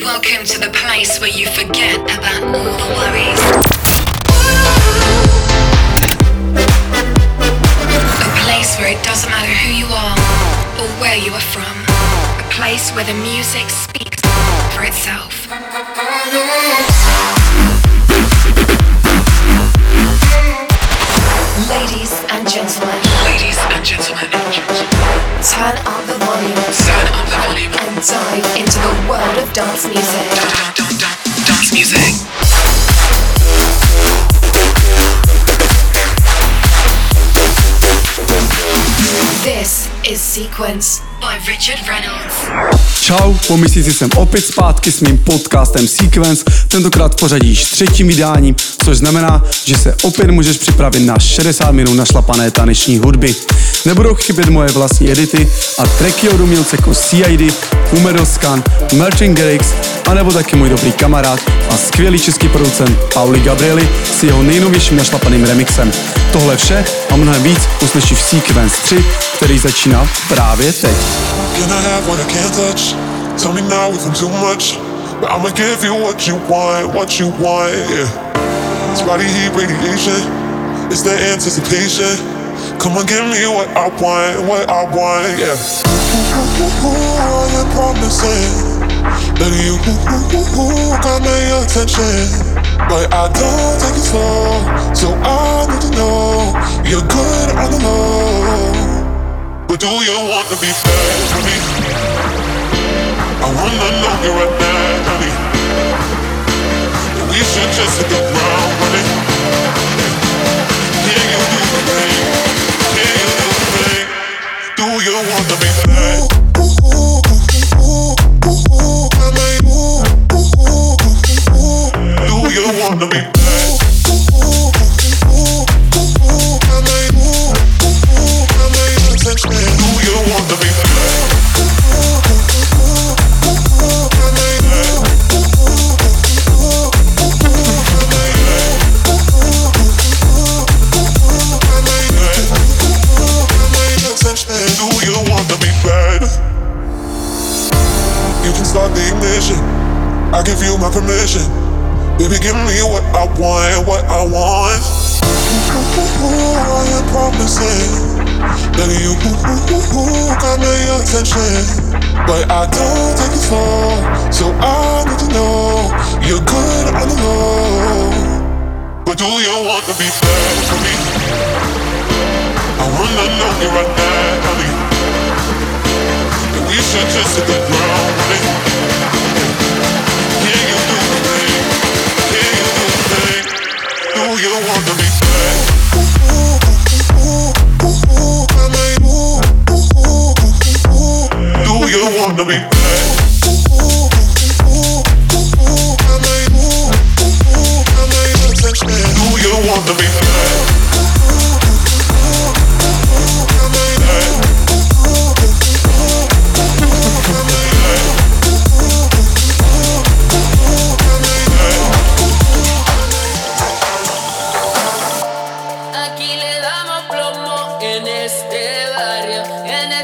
Welcome to the place where you forget about all the worries. A place where it doesn't matter who you are or where you are from. A place where the music speaks for itself. Ladies and gentlemen, and gentlemen, turn up the volume turn up the volume. and dive into the world of dance music. Dance music. Is Sequence by Richard Reynolds. Čau, po měsíci jsem opět zpátky s mým podcastem Sequence, tentokrát v pořadí již třetím vydáním, což znamená, že se opět můžeš připravit na 60 minut našlapané taneční hudby. Nebudou chybět moje vlastní edity a tracky od umělce jako CID, Umedoskan, Merchant Garrix, anebo taky můj dobrý kamarád a skvělý český producent Pauli Gabrieli s jeho nejnovějším našlapaným remixem. Tohle vše a mnohem víc uslyší v Sequence 3, který začíná právě teď. But I'ma give you what you want, what you want, yeah. It's body heat radiation, it's the anticipation. Come on, give me what I want, what I want, yeah. All your promises, that you got my attention. But I don't take it slow, so I need to know you're good on the low. But do you want to be bad for me? I wanna know you're right there, honey. We should just hit the ground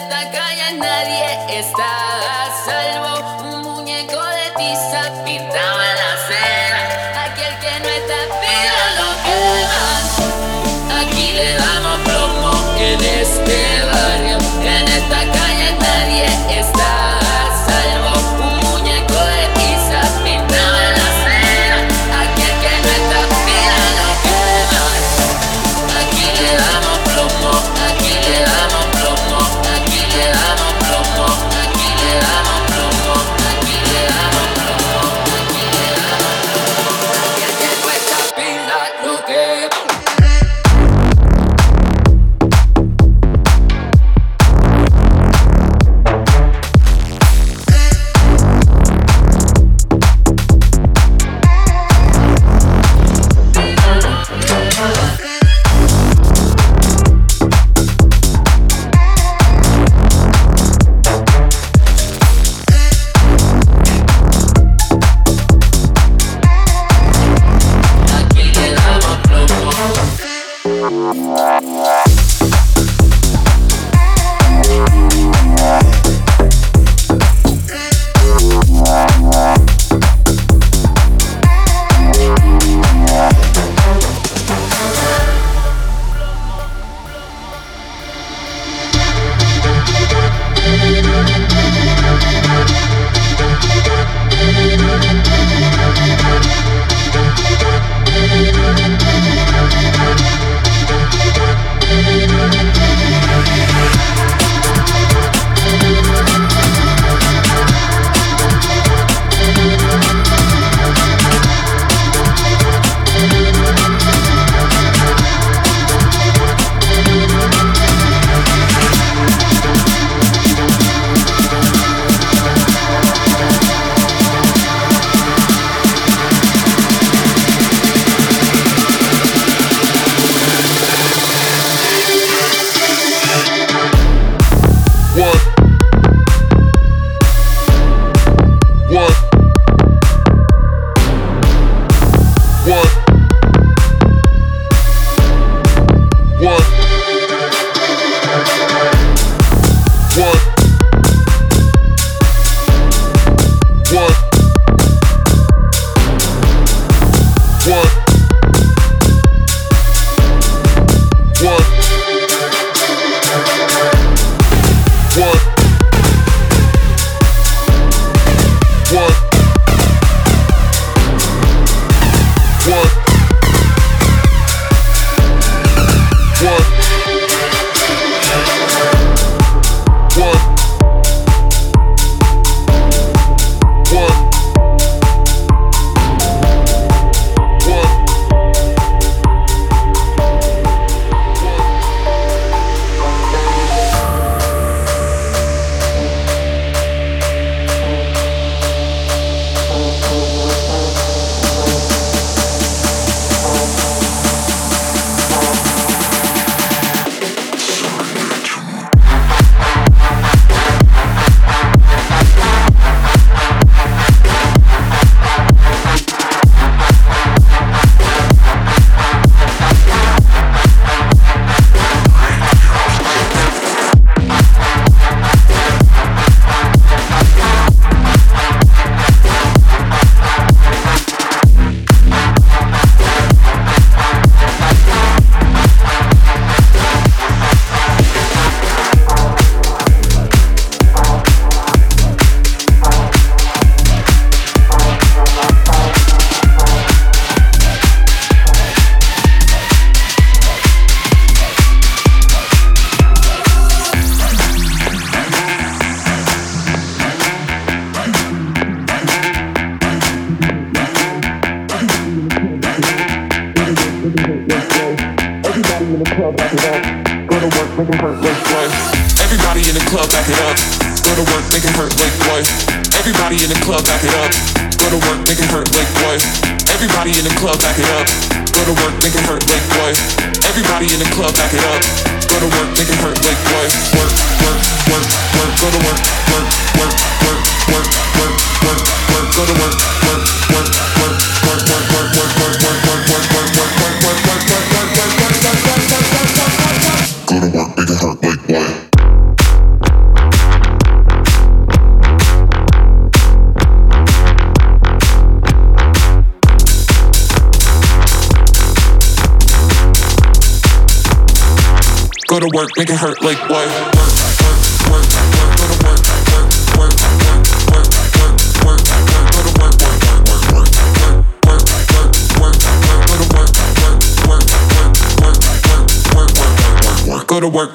esta calle nadie está a salvo. Un muñeco de tiza pintado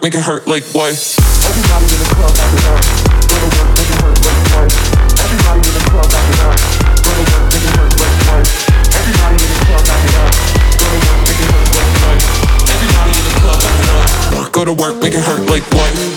make it hurt, like what? Everybody in the club acting up. Go to work, make it hurt, like what? Everybody in the club acting up. Go to work, make it hurt, like what? Everybody in the club acting up. Go to work, make it hurt, like what? Everybody in the club acting up. Go to work, make it hurt, like what?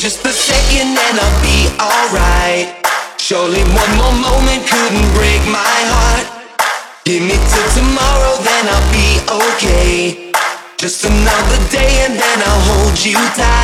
just a second and I'll be alright. Surely one more moment couldn't break my heart. Give me till tomorrow, then I'll be okay. Just another day and then I'll hold you tight.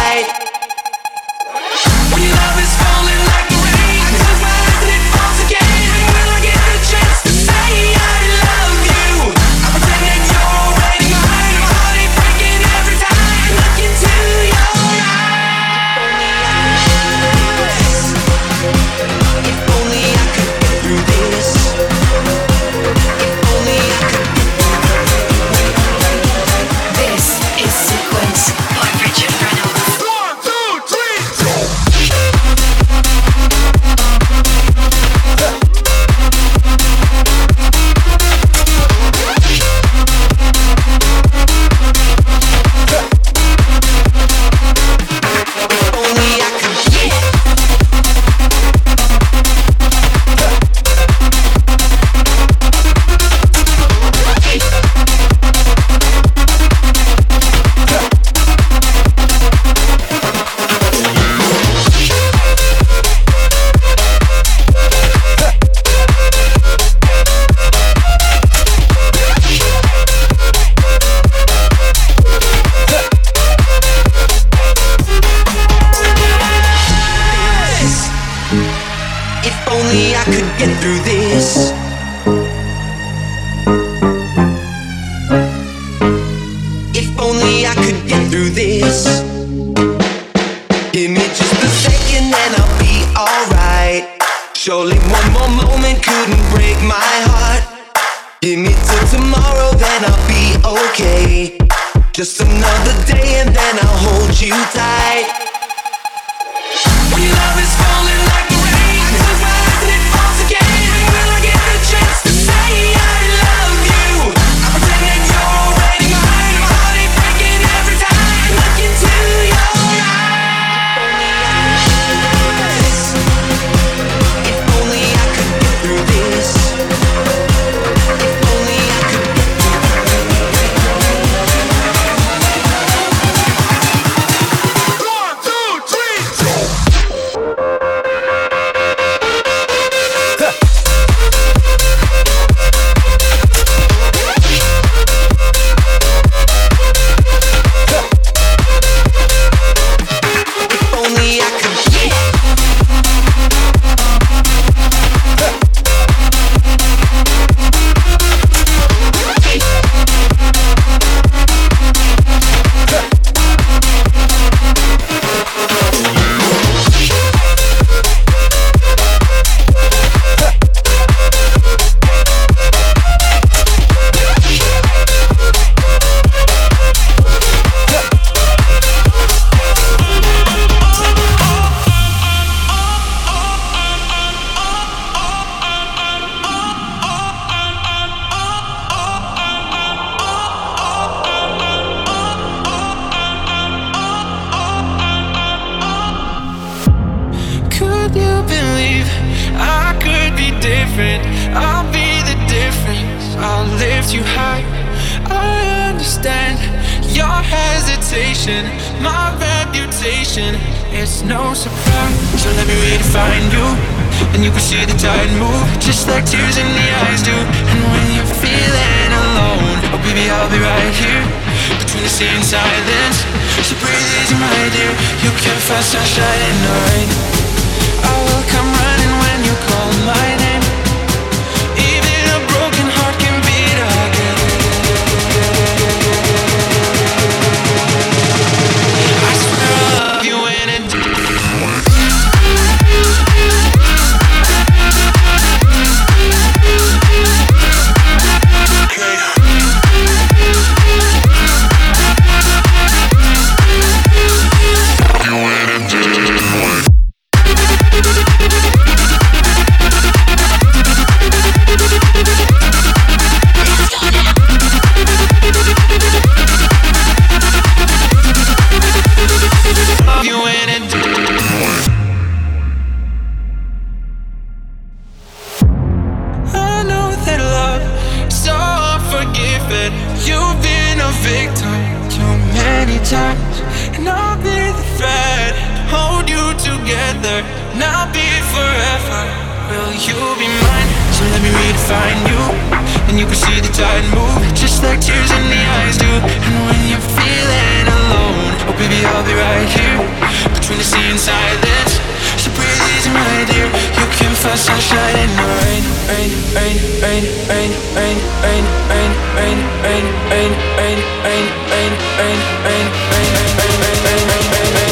Victim too many times, and I'll be the thread hold you together, and I'll be forever. Will you be mine? So let me redefine you, and you can see the tide move, just like tears in the eyes do. And when you're feeling alone, oh baby, I'll be right here between the sea and silence. So breathe easy, my dear. You can find sunshine in the rain, rain, rain, rain, rain, rain, rain, rain, rain, rain, rain, rain, rain, rain, rain, rain, rain, I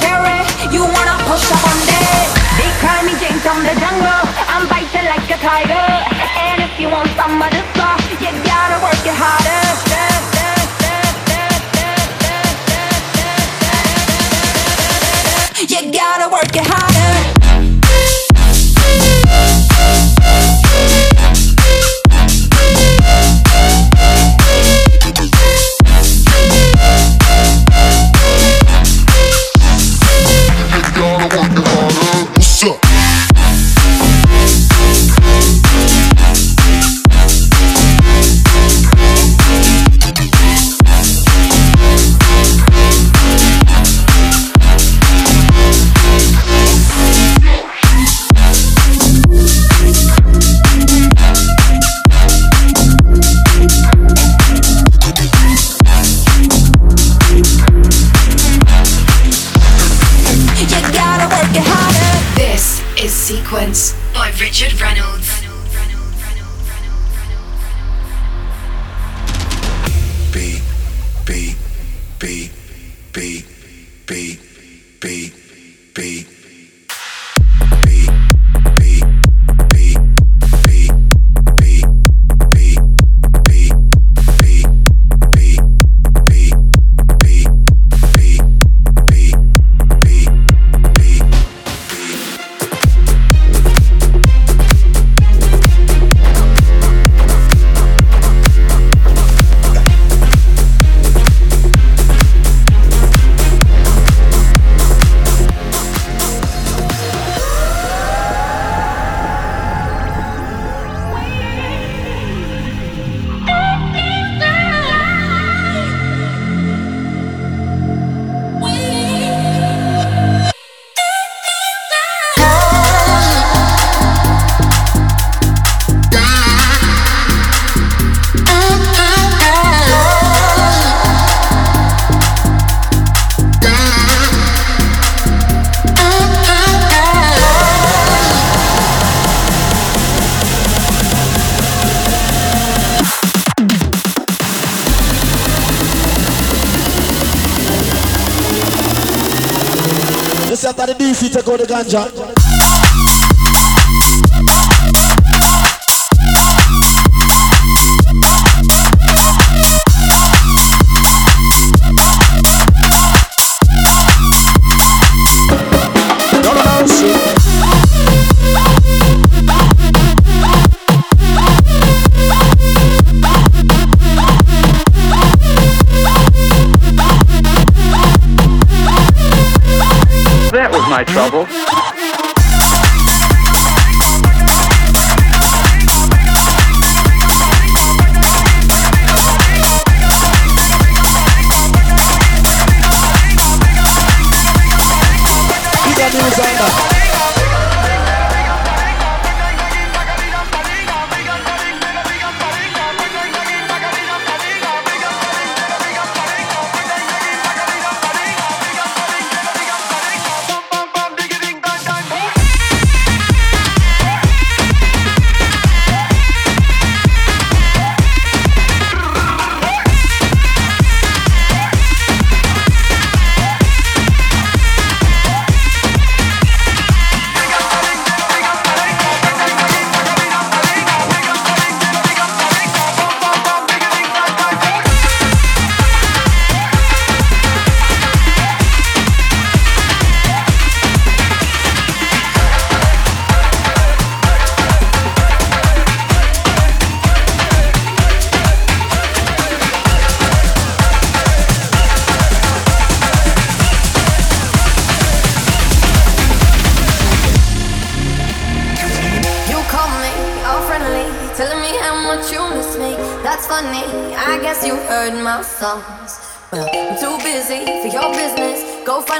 cherry, you wanna push up on that. They call me Jane from the jungle. I'm biting like a tiger. And if you want some of the stuff, you gotta work it harder. the ganja. my trouble.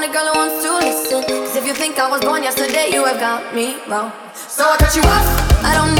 girl who wants to listen. Cause if you think I was born yesterday, you have got me wrong. So I cut you off, I don't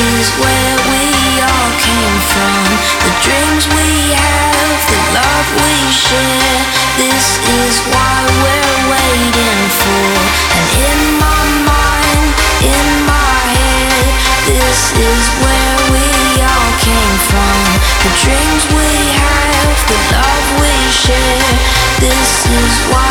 is where we all came from. The dreams we have, the love we share. This is why we're waiting for. And in my mind, in my head, this is where we all came from. The dreams we have, the love we share. This is why.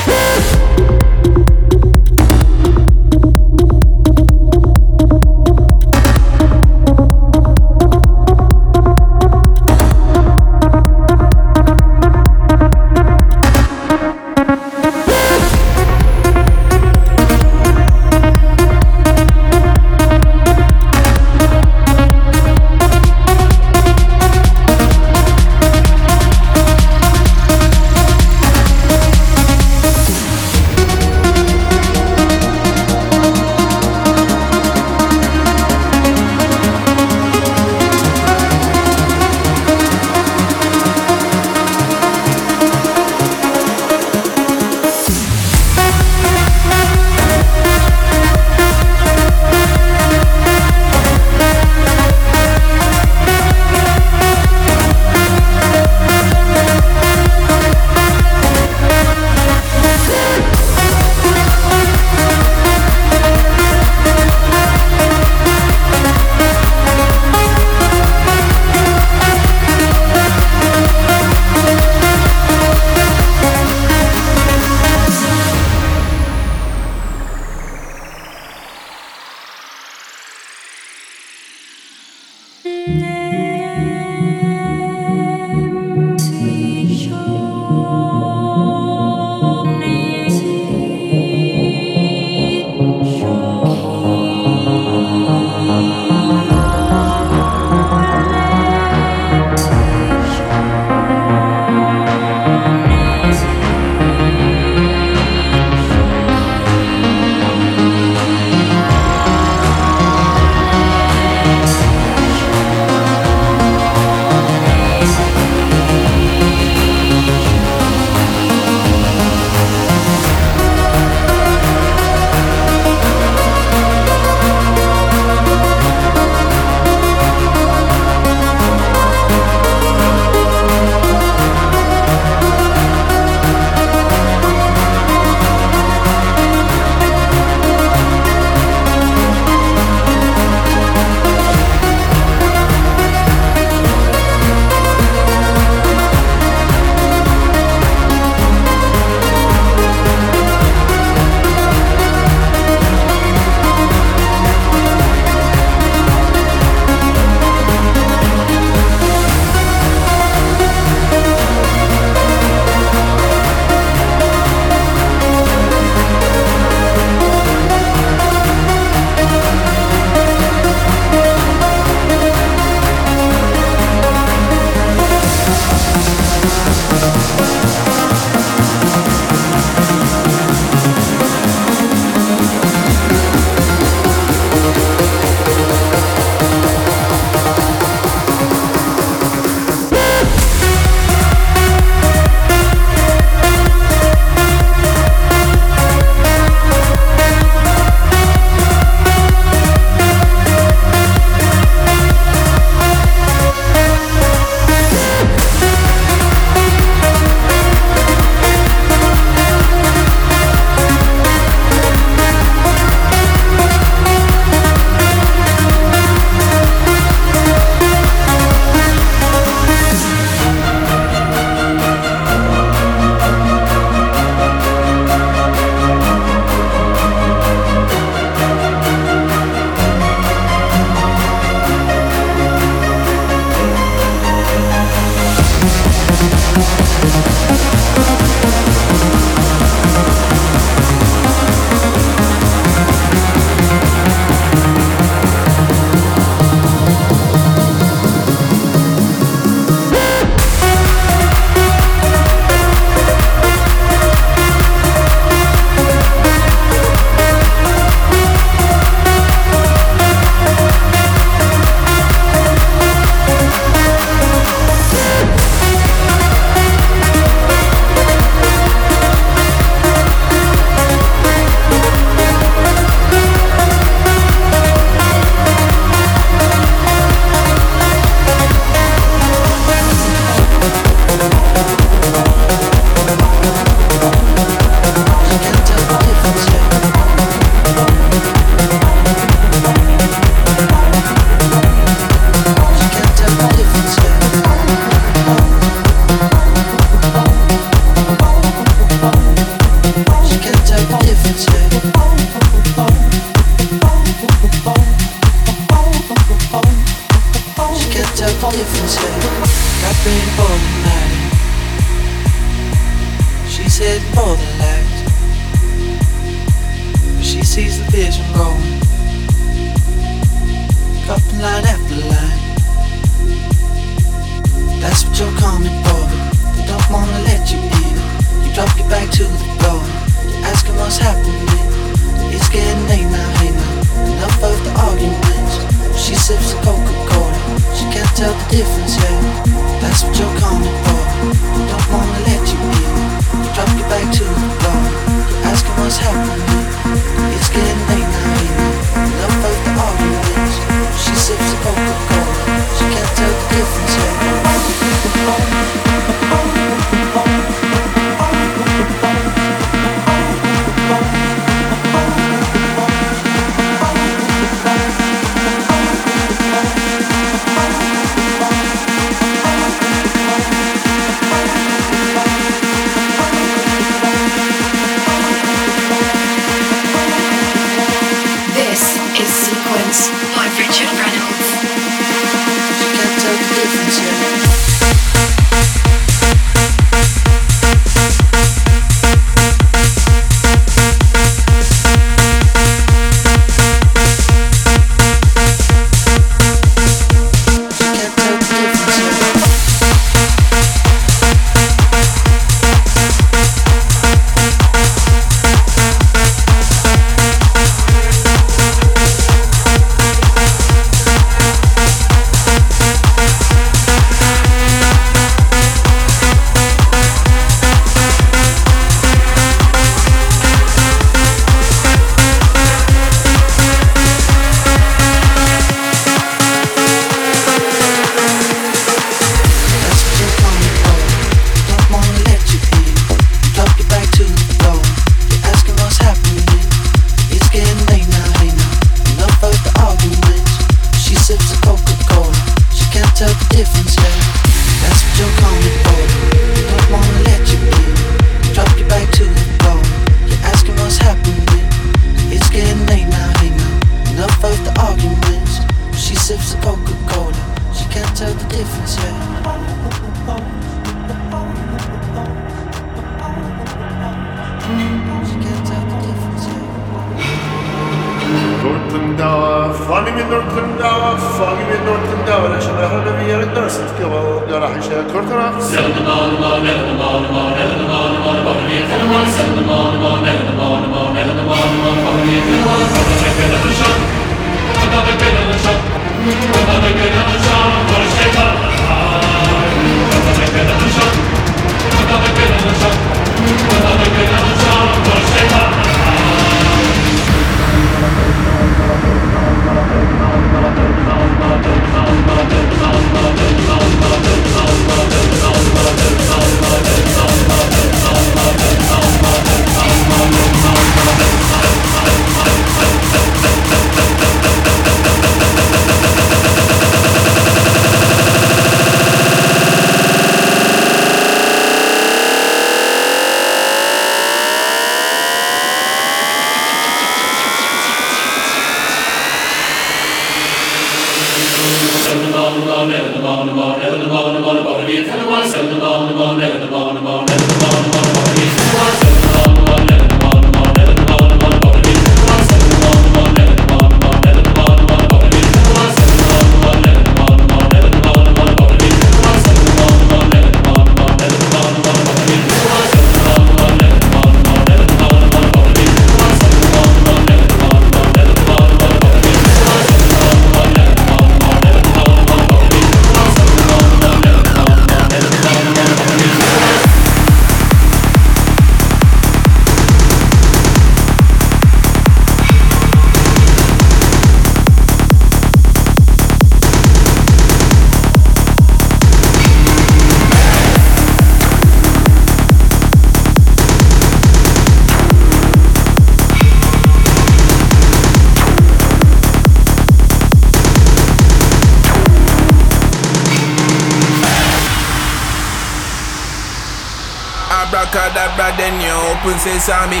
Sesame.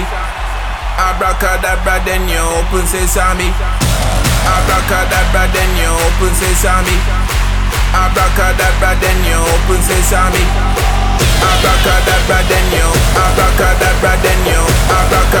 Abracadabra, then you open sesame. Abracadabra, then you open sesame. Abracadabra, then you open sesame. Abracadabra, then you. Abracadabra, then you. Abracadabra.